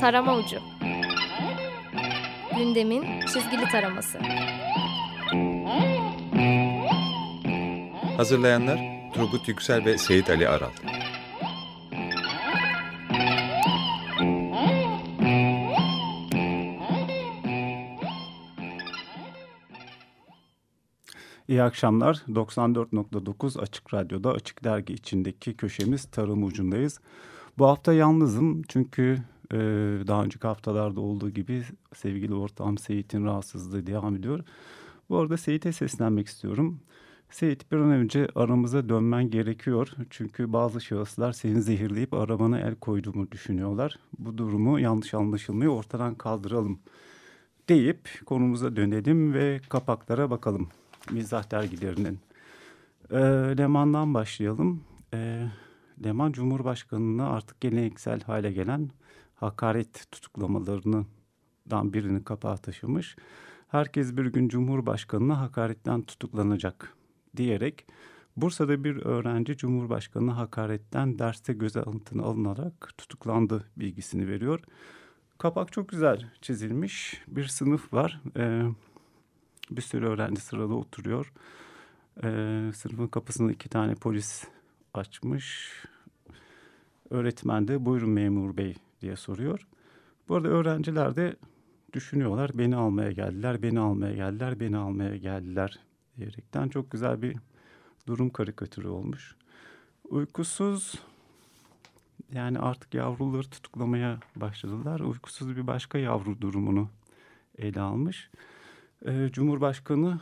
Tarama Ucu Gündemin çizgili taraması Hazırlayanlar Turgut Yüksel ve Seyit Ali Aral İyi akşamlar. 94.9 Açık Radyo'da Açık Dergi içindeki köşemiz Tarım Ucu'ndayız. Bu hafta yalnızım çünkü e, daha önceki haftalarda olduğu gibi sevgili ortağım Seyit'in rahatsızlığı devam ediyor. Bu arada Seyit'e seslenmek istiyorum. Seyit bir an önce aramıza dönmen gerekiyor. Çünkü bazı şahıslar seni zehirleyip arabana el koyduğumu düşünüyorlar. Bu durumu yanlış anlaşılmayı ortadan kaldıralım deyip konumuza dönelim ve kapaklara bakalım mizah dergilerinin. E, Leman'dan başlayalım. E, Leman Cumhurbaşkanı'na artık geleneksel hale gelen hakaret tutuklamalarından birini kapağı taşımış. Herkes bir gün Cumhurbaşkanı'na hakaretten tutuklanacak diyerek Bursa'da bir öğrenci Cumhurbaşkanı hakaretten derste göze altına alınarak tutuklandı bilgisini veriyor. Kapak çok güzel çizilmiş. Bir sınıf var. Ee, bir sürü öğrenci sırada oturuyor. Ee, sınıfın kapısını iki tane polis açmış. Öğretmen de buyurun memur bey diye soruyor. Bu arada öğrenciler de düşünüyorlar. Beni almaya geldiler, beni almaya geldiler, beni almaya geldiler diyerekten çok güzel bir durum karikatürü olmuş. Uykusuz yani artık yavruları tutuklamaya başladılar. Uykusuz bir başka yavru durumunu ele almış. Ee, Cumhurbaşkanı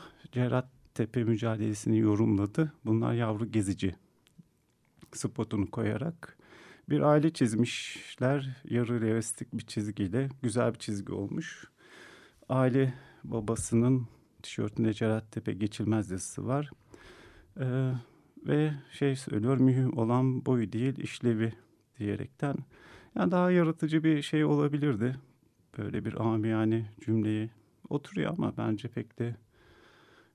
Tepe mücadelesini yorumladı. Bunlar yavru gezici spotunu koyarak bir aile çizmişler. Yarı realistik bir çizgiyle güzel bir çizgi olmuş. Aile babasının tişörtünde Tepe geçilmez yazısı var. Ee, ve şey söylüyor mühim olan boyu değil işlevi diyerekten. Yani daha yaratıcı bir şey olabilirdi. Böyle bir amiyane cümleyi oturuyor ama bence pek de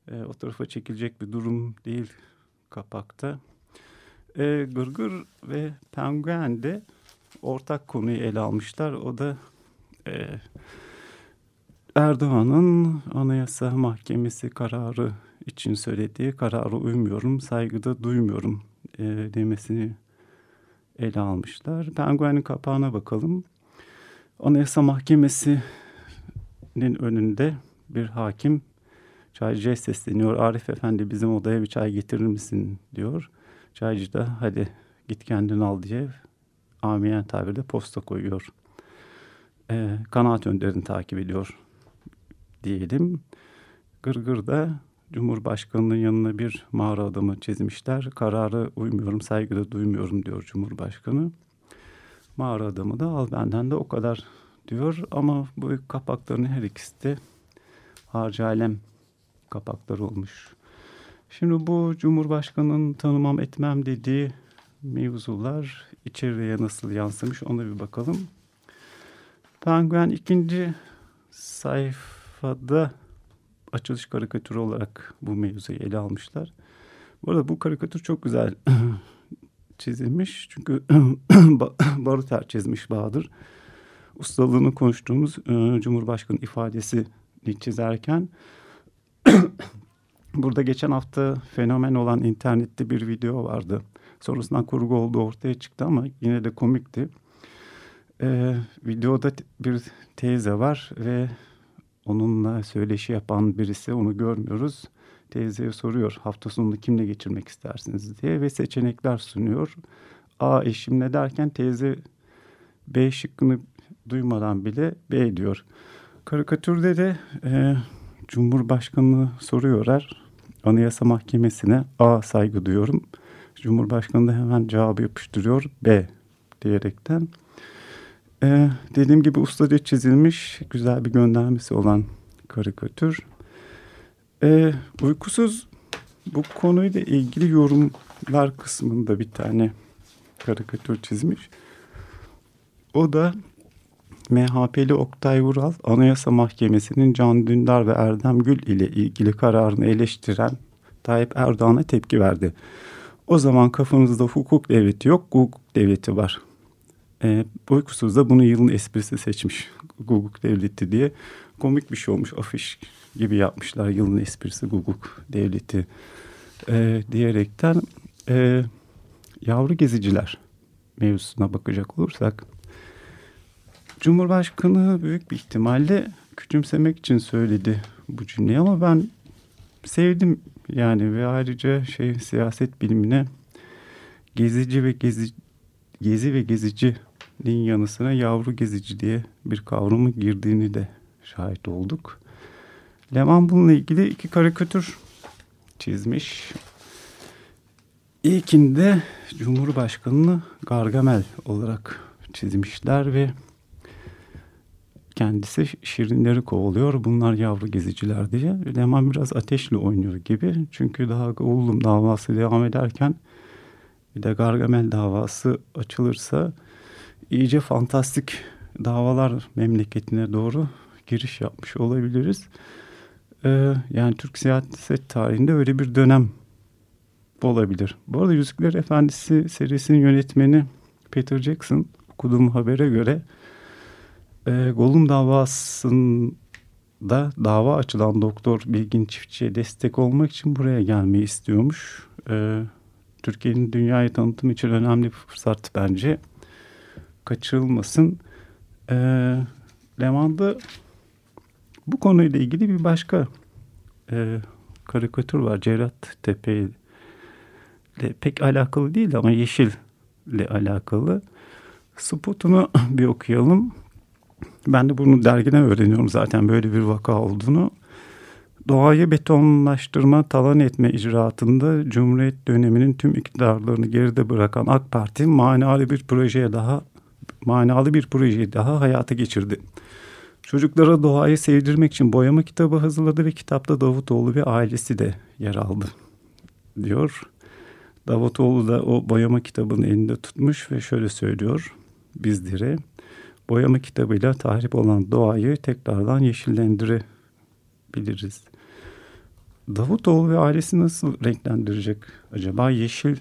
e, o tarafa çekilecek bir durum değil kapakta. E, Gırgır ve Penguen de ortak konuyu ele almışlar. O da e, Erdoğan'ın Anayasa Mahkemesi kararı için söylediği kararı uymuyorum, saygıda duymuyorum e, demesini ele almışlar. Penguen'in kapağına bakalım. Anayasa Mahkemesi'nin önünde bir hakim çaycıya sesleniyor. Arif Efendi bizim odaya bir çay getirir misin diyor. Çaycı da hadi git kendin al diye amiyen tabirle posta koyuyor. E, kanaat önderini takip ediyor diyelim. Gırgır'da Cumhurbaşkanı'nın yanına bir mağara adamı çizmişler. Kararı uymuyorum, saygıda duymuyorum diyor Cumhurbaşkanı. Mağara adamı da al benden de o kadar diyor. Ama bu kapakların her ikisi de harcı alem kapakları olmuş. Şimdi bu Cumhurbaşkanı'nın tanımam etmem dediği mevzular içeriye nasıl yansımış ona bir bakalım. Penguen ikinci sayfada açılış karikatürü olarak bu mevzuyu ele almışlar. Bu arada bu karikatür çok güzel çizilmiş. Çünkü Baruter çizmiş Bahadır. Ustalığını konuştuğumuz e, Cumhurbaşkanı ifadesini çizerken burada geçen hafta fenomen olan internette bir video vardı. Sonrasında kurgu olduğu ortaya çıktı ama yine de komikti. Ee, videoda bir teyze var ve onunla söyleşi yapan birisi onu görmüyoruz. Teyzeye soruyor hafta sonunu kimle geçirmek istersiniz diye ve seçenekler sunuyor. A eşimle derken teyze B şıkkını duymadan bile B diyor. Karikatürde de e, Cumhurbaşkanı soruyorlar. Anayasa Mahkemesi'ne A saygı duyuyorum. Cumhurbaşkanı da hemen cevabı yapıştırıyor B diyerekten. Ee, dediğim gibi ustaca çizilmiş güzel bir göndermesi olan karikatür. Ee, uykusuz bu konuyla ilgili yorumlar kısmında bir tane karikatür çizmiş. O da MHP'li Oktay Vural Anayasa Mahkemesi'nin Can Dündar ve Erdem Gül ile ilgili kararını eleştiren Tayyip Erdoğan'a tepki verdi. O zaman kafanızda hukuk devleti yok, hukuk devleti var E, uykusuz da bunu yılın esprisi seçmiş. Guguk Devleti diye. Komik bir şey olmuş. Afiş gibi yapmışlar. Yılın esprisi Guguk Devleti e, diyerekten. E, yavru geziciler mevzusuna bakacak olursak. Cumhurbaşkanı büyük bir ihtimalle küçümsemek için söyledi bu cümleyi ama ben sevdim yani ve ayrıca şey siyaset bilimine gezici ve gezi gezi ve gezicinin yanı sıra yavru gezici diye bir kavramı girdiğini de şahit olduk. Leman bununla ilgili iki karikatür çizmiş. İlkinde Cumhurbaşkanı'nı Gargamel olarak çizmişler ve kendisi şirinleri kovalıyor. Bunlar yavru geziciler diye. Leman biraz ateşle oynuyor gibi. Çünkü daha oğlum davası devam ederken bir de Gargamel davası açılırsa iyice fantastik davalar memleketine doğru giriş yapmış olabiliriz. Ee, yani Türk siyaset tarihinde öyle bir dönem olabilir. Bu arada Yüzükler Efendisi serisinin yönetmeni Peter Jackson okuduğum habere göre e, Gollum davasında dava açılan doktor Bilgin Çiftçi'ye destek olmak için buraya gelmeyi istiyormuş. E, Türkiye'nin dünyayı tanıtım için önemli bir fırsat bence. Kaçırılmasın. E, Leman'da bu konuyla ilgili bir başka e, karikatür var. Cerat Tepe ile pek alakalı değil ama yeşil ile alakalı. Spotunu bir okuyalım. Ben de bunu dergiden öğreniyorum zaten böyle bir vaka olduğunu. Doğayı betonlaştırma, talan etme icraatında Cumhuriyet döneminin tüm iktidarlarını geride bırakan AK Parti manalı bir projeye daha manalı bir projeyi daha hayata geçirdi. Çocuklara doğayı sevdirmek için boyama kitabı hazırladı ve kitapta Davutoğlu ve ailesi de yer aldı diyor. Davutoğlu da o boyama kitabını elinde tutmuş ve şöyle söylüyor bizlere. Boyama kitabıyla tahrip olan doğayı tekrardan yeşillendirebiliriz. Davutoğlu ve ailesi nasıl renklendirecek acaba? Yeşil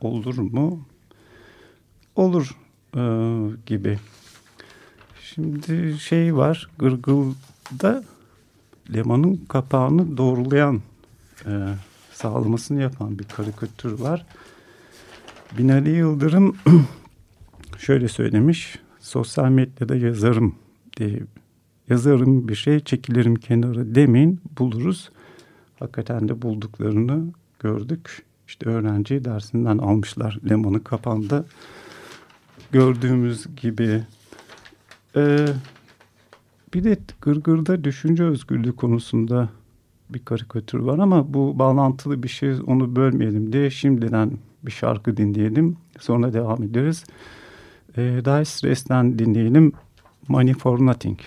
olur mu? Olur e, gibi. Şimdi şey var, Gırgıl'da Leman'ın kapağını doğrulayan, e, sağlamasını yapan bir karikatür var. Binali Yıldırım şöyle söylemiş, sosyal medyada yazarım diye yazarım bir şey çekilirim kenara demeyin buluruz. Hakikaten de bulduklarını gördük. İşte öğrenci dersinden almışlar Leman'ın kapağında gördüğümüz gibi ee, bir de Gırgır'da düşünce özgürlüğü konusunda bir karikatür var ama bu bağlantılı bir şey onu bölmeyelim diye şimdiden bir şarkı dinleyelim. Sonra devam ederiz. Ee, Dire Straits'ten dinleyelim Money for Nothing.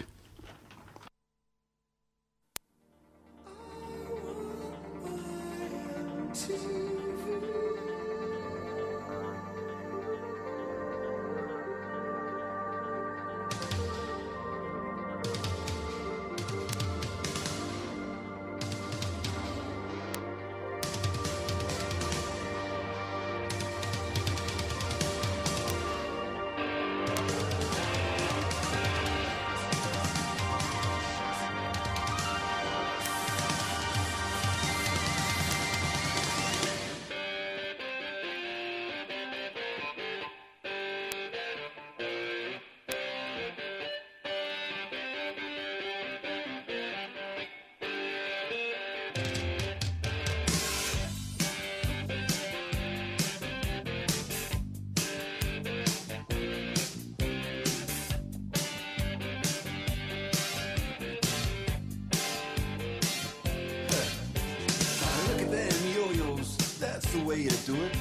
the way you do it.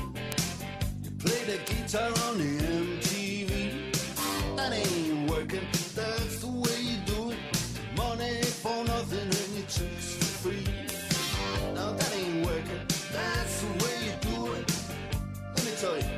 You play the guitar on the MTV. That ain't working, that's the way you do it. Money for nothing and your chicks for free. Now that ain't working, that's the way you do it. Let me tell you.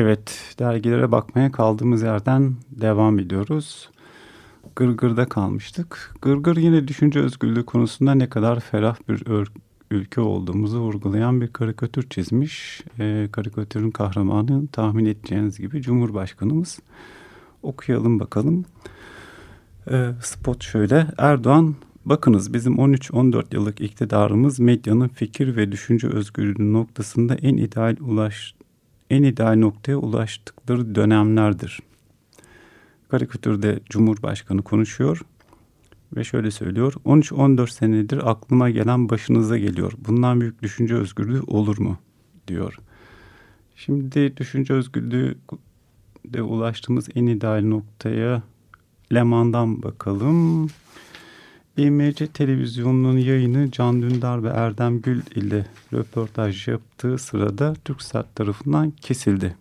Evet, dergilere bakmaya kaldığımız yerden devam ediyoruz. Gırgır'da kalmıştık. Gırgır yine düşünce özgürlüğü konusunda ne kadar ferah bir ülke olduğumuzu vurgulayan bir karikatür çizmiş. Ee, karikatürün kahramanı tahmin edeceğiniz gibi Cumhurbaşkanımız. Okuyalım bakalım. Ee, spot şöyle. Erdoğan bakınız bizim 13-14 yıllık iktidarımız medyanın fikir ve düşünce özgürlüğü noktasında en ideal ulaş en ideal noktaya ulaştıkları dönemlerdir. Karikatürde Cumhurbaşkanı konuşuyor ve şöyle söylüyor. 13-14 senedir aklıma gelen başınıza geliyor. Bundan büyük düşünce özgürlüğü olur mu? diyor. Şimdi düşünce özgürlüğü de ulaştığımız en ideal noktaya Leman'dan bakalım. İMC televizyonunun yayını Can Dündar ve Erdem Gül ile röportaj yaptığı sırada TürkSat tarafından kesildi.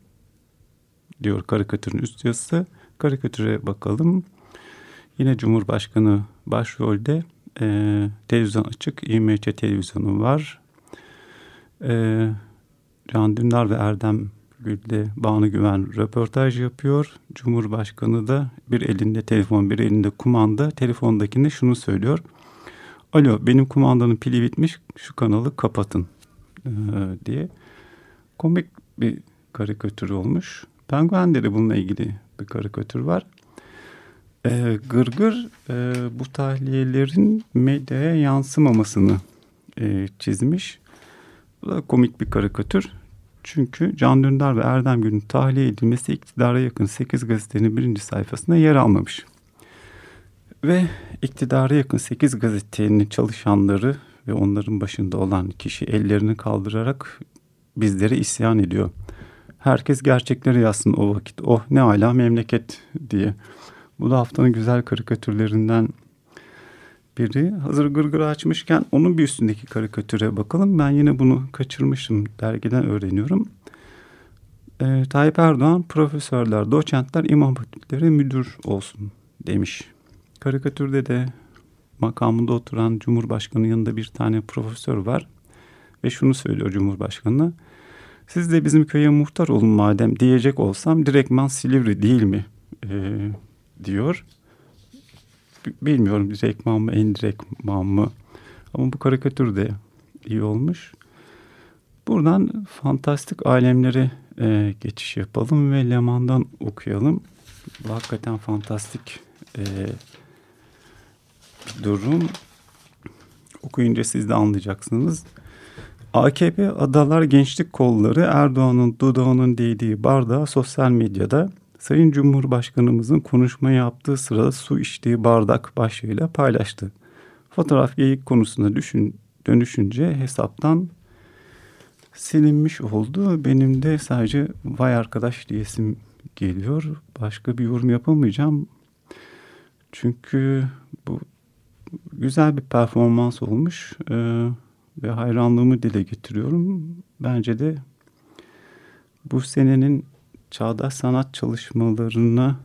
Diyor karikatürün üst yazısı. Karikatüre bakalım. Yine Cumhurbaşkanı başrolde e, televizyon açık. İMC televizyonu var. E, Can Dündar ve Erdem Gül'de Banu Güven röportaj yapıyor. Cumhurbaşkanı da bir elinde telefon bir elinde kumanda telefondakine şunu söylüyor. Alo benim kumandanın pili bitmiş şu kanalı kapatın ee, diye. Komik bir karikatür olmuş. Penguen'de de bununla ilgili bir karikatür var. Ee, Gırgır e, bu tahliyelerin medyaya yansımamasını e, çizmiş. Bu da komik bir karikatür. Çünkü Can Dündar ve Erdem Gül'ün tahliye edilmesi iktidara yakın 8 gazetenin birinci sayfasında yer almamış. Ve iktidara yakın 8 gazetenin çalışanları ve onların başında olan kişi ellerini kaldırarak bizlere isyan ediyor. Herkes gerçekleri yazsın o vakit. Oh ne ala memleket diye. Bu da haftanın güzel karikatürlerinden biri. Hazır gırgır açmışken onun bir üstündeki karikatüre bakalım. Ben yine bunu kaçırmışım. Dergiden öğreniyorum. Ee, Tayyip Erdoğan profesörler, doçentler, imam hatipleri müdür olsun demiş. Karikatürde de makamında oturan Cumhurbaşkanı yanında bir tane profesör var. Ve şunu söylüyor Cumhurbaşkanı. Siz de bizim köye muhtar olun madem diyecek olsam direktman Silivri değil mi? Ee, diyor bilmiyorum direktman mı indirektman mı ama bu karikatür de iyi olmuş. Buradan fantastik alemlere e, geçiş yapalım ve Leman'dan okuyalım. Bu hakikaten fantastik e, durum. Okuyunca siz de anlayacaksınız. AKP Adalar Gençlik Kolları Erdoğan'ın dudağının değdiği bardağı sosyal medyada Sayın Cumhurbaşkanımızın konuşma yaptığı sırada su içtiği bardak başlığıyla paylaştı. Fotoğraf geyik konusuna düşün, dönüşünce hesaptan silinmiş oldu. Benim de sadece vay arkadaş diyesim geliyor. Başka bir yorum yapamayacağım. Çünkü bu güzel bir performans olmuş ee, ve hayranlığımı dile getiriyorum. Bence de bu senenin çağdaş sanat çalışmalarına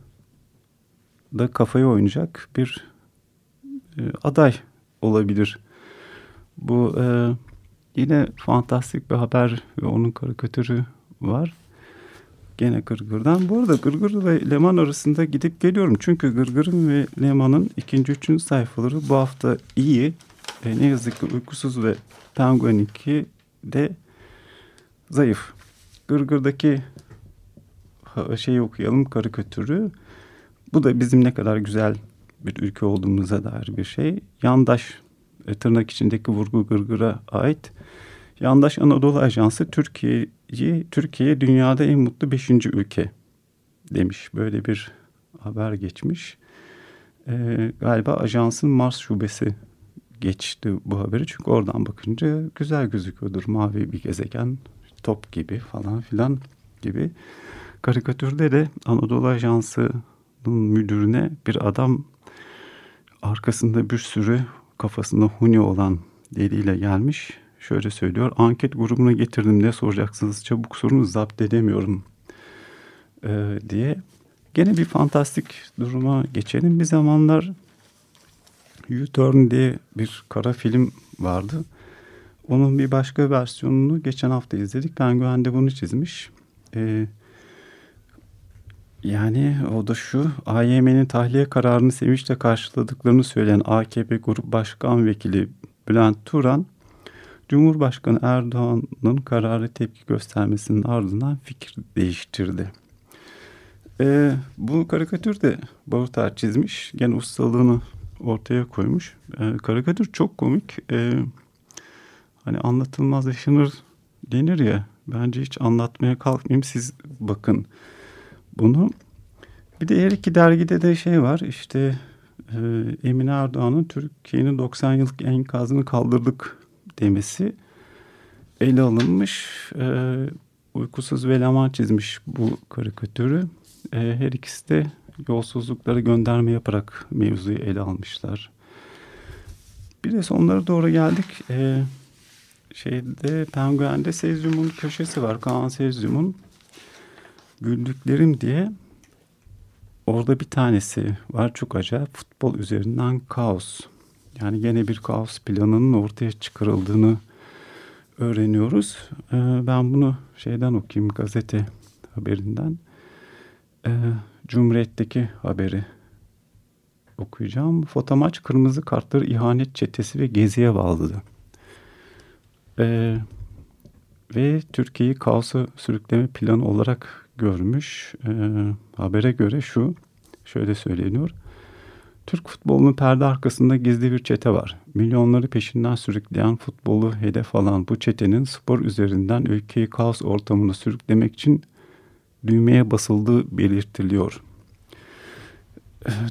da kafayı oynayacak bir e, aday olabilir. Bu e, yine fantastik bir haber ve onun karikatürü var. Gene Gırgır'dan. Bu arada Gırgır ve Leman arasında gidip geliyorum. Çünkü Gırgır'ın ve Leman'ın ikinci, üçüncü sayfaları bu hafta iyi. E, ne yazık ki Uykusuz ve Penguin 2 de zayıf. Gırgır'daki şeyi okuyalım, karikatürü. Bu da bizim ne kadar güzel bir ülke olduğumuza dair bir şey. Yandaş e, tırnak içindeki vurgu Gırgır'a ait. Yandaş Anadolu Ajansı Türkiye'yi Türkiye dünyada en mutlu beşinci ülke demiş. Böyle bir haber geçmiş. Ee, galiba ajansın Mars şubesi geçti bu haberi. Çünkü oradan bakınca güzel gözüküyordur. Mavi bir gezegen, top gibi falan filan gibi. Karikatürde de Anadolu Ajansı'nın müdürüne bir adam arkasında bir sürü kafasında huni olan deliyle gelmiş. Şöyle söylüyor. Anket grubuna getirdim ne soracaksınız çabuk sorun zapt edemiyorum ee, diye. Gene bir fantastik duruma geçelim. Bir zamanlar U-Turn diye bir kara film vardı. Onun bir başka versiyonunu geçen hafta izledik. Ben Güven'de bunu çizmiş. Ee, yani o da şu AYM'nin tahliye kararını sevinçle karşıladıklarını söyleyen AKP Grup Başkan Vekili Bülent Turan Cumhurbaşkanı Erdoğan'ın kararı tepki göstermesinin ardından fikir değiştirdi. Ee, bu karikatür de Barutar çizmiş. Gene ustalığını ortaya koymuş. Ee, karikatür çok komik. Ee, hani anlatılmaz yaşanır denir ya. Bence hiç anlatmaya kalkmayayım. Siz bakın bunu. Bir de her iki dergide de şey var. İşte e, Emine Erdoğan'ın Türkiye'nin 90 yıllık enkazını kaldırdık demesi ele alınmış. E, uykusuz ve laman çizmiş bu karikatürü. E, her ikisi de yolsuzlukları gönderme yaparak mevzuyu ele almışlar. Bir de sonlara doğru geldik. E, şeyde Penguen'de Sezyum'un köşesi var. Kaan Sezyum'un Güldüklerim diye orada bir tanesi var çok acayip futbol üzerinden kaos. Yani gene bir kaos planının ortaya çıkarıldığını öğreniyoruz. Ee, ben bunu şeyden okuyayım gazete haberinden. Ee, Cumhuriyet'teki haberi okuyacağım. Fotomaç kırmızı kartları ihanet çetesi ve geziye bağladı. Ee, ve Türkiye'yi kaosa sürükleme planı olarak görmüş. E, habere göre şu, şöyle söyleniyor. Türk futbolunun perde arkasında gizli bir çete var. Milyonları peşinden sürükleyen futbolu hedef alan bu çetenin spor üzerinden ülkeyi kaos ortamına sürüklemek için düğmeye basıldığı belirtiliyor.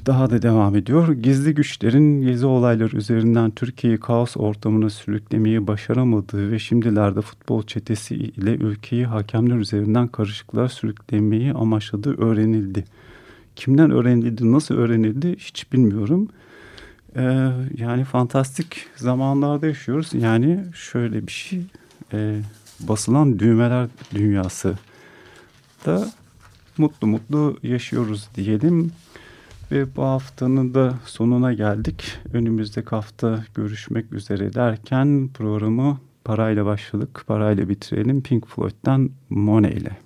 Daha da devam ediyor. Gizli güçlerin gezi olayları üzerinden Türkiye'yi kaos ortamına sürüklemeyi başaramadığı ve şimdilerde futbol çetesi ile ülkeyi hakemler üzerinden karışıklığa sürüklemeyi amaçladığı öğrenildi. Kimden öğrenildi, nasıl öğrenildi hiç bilmiyorum. Ee, yani fantastik zamanlarda yaşıyoruz. Yani şöyle bir şey, e, basılan düğmeler dünyası da mutlu mutlu yaşıyoruz diyelim. Ve bu haftanın da sonuna geldik. Önümüzdeki hafta görüşmek üzere derken programı parayla başladık, parayla bitirelim. Pink Floyd'dan Monet ile.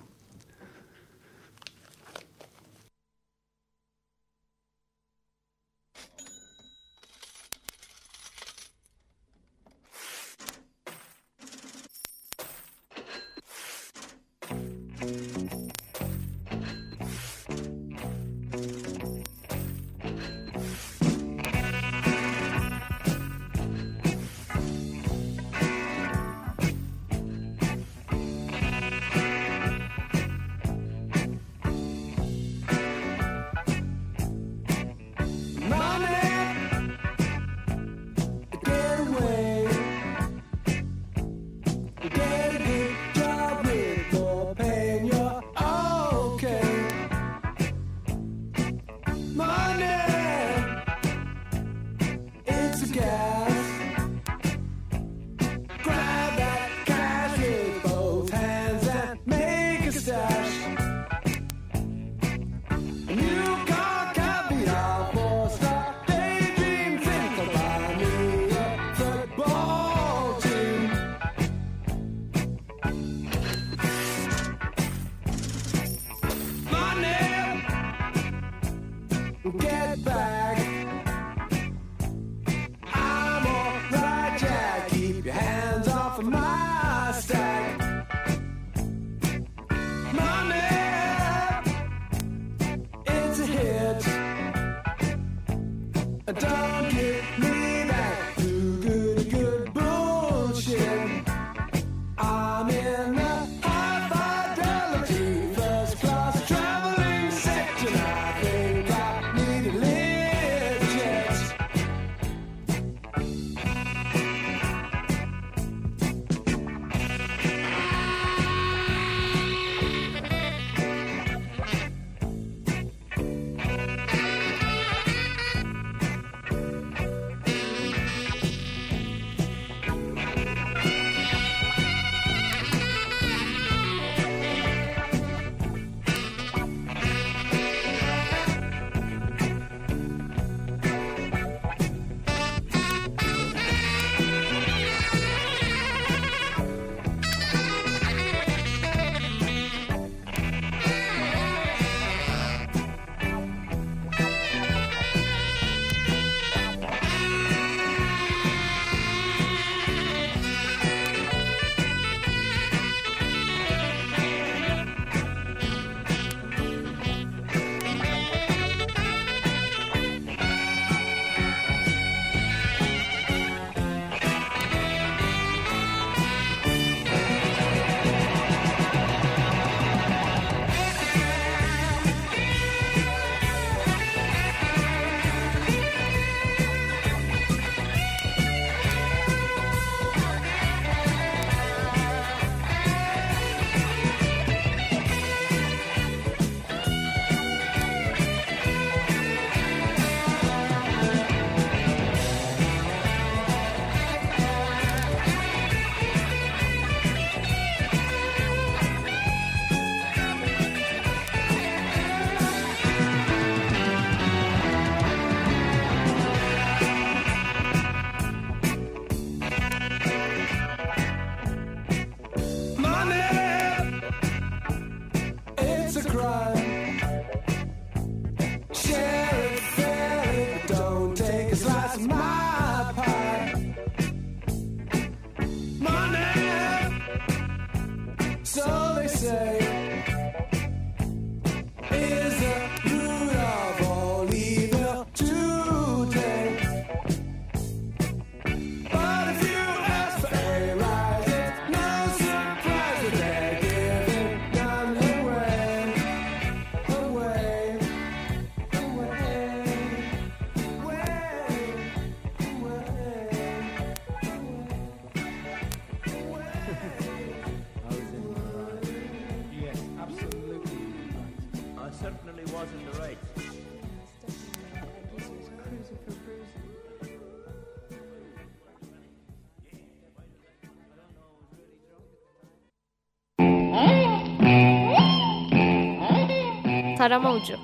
Tarama Ucu.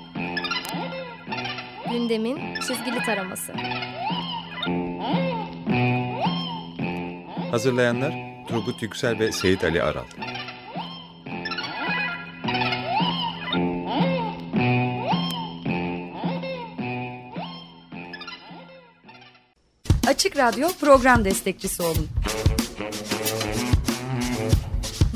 Gündemin Çizgili Taraması. Hazırlayanlar Turgut Yüksel ve Seyit Ali Aral. Açık Radyo program destekçisi olun.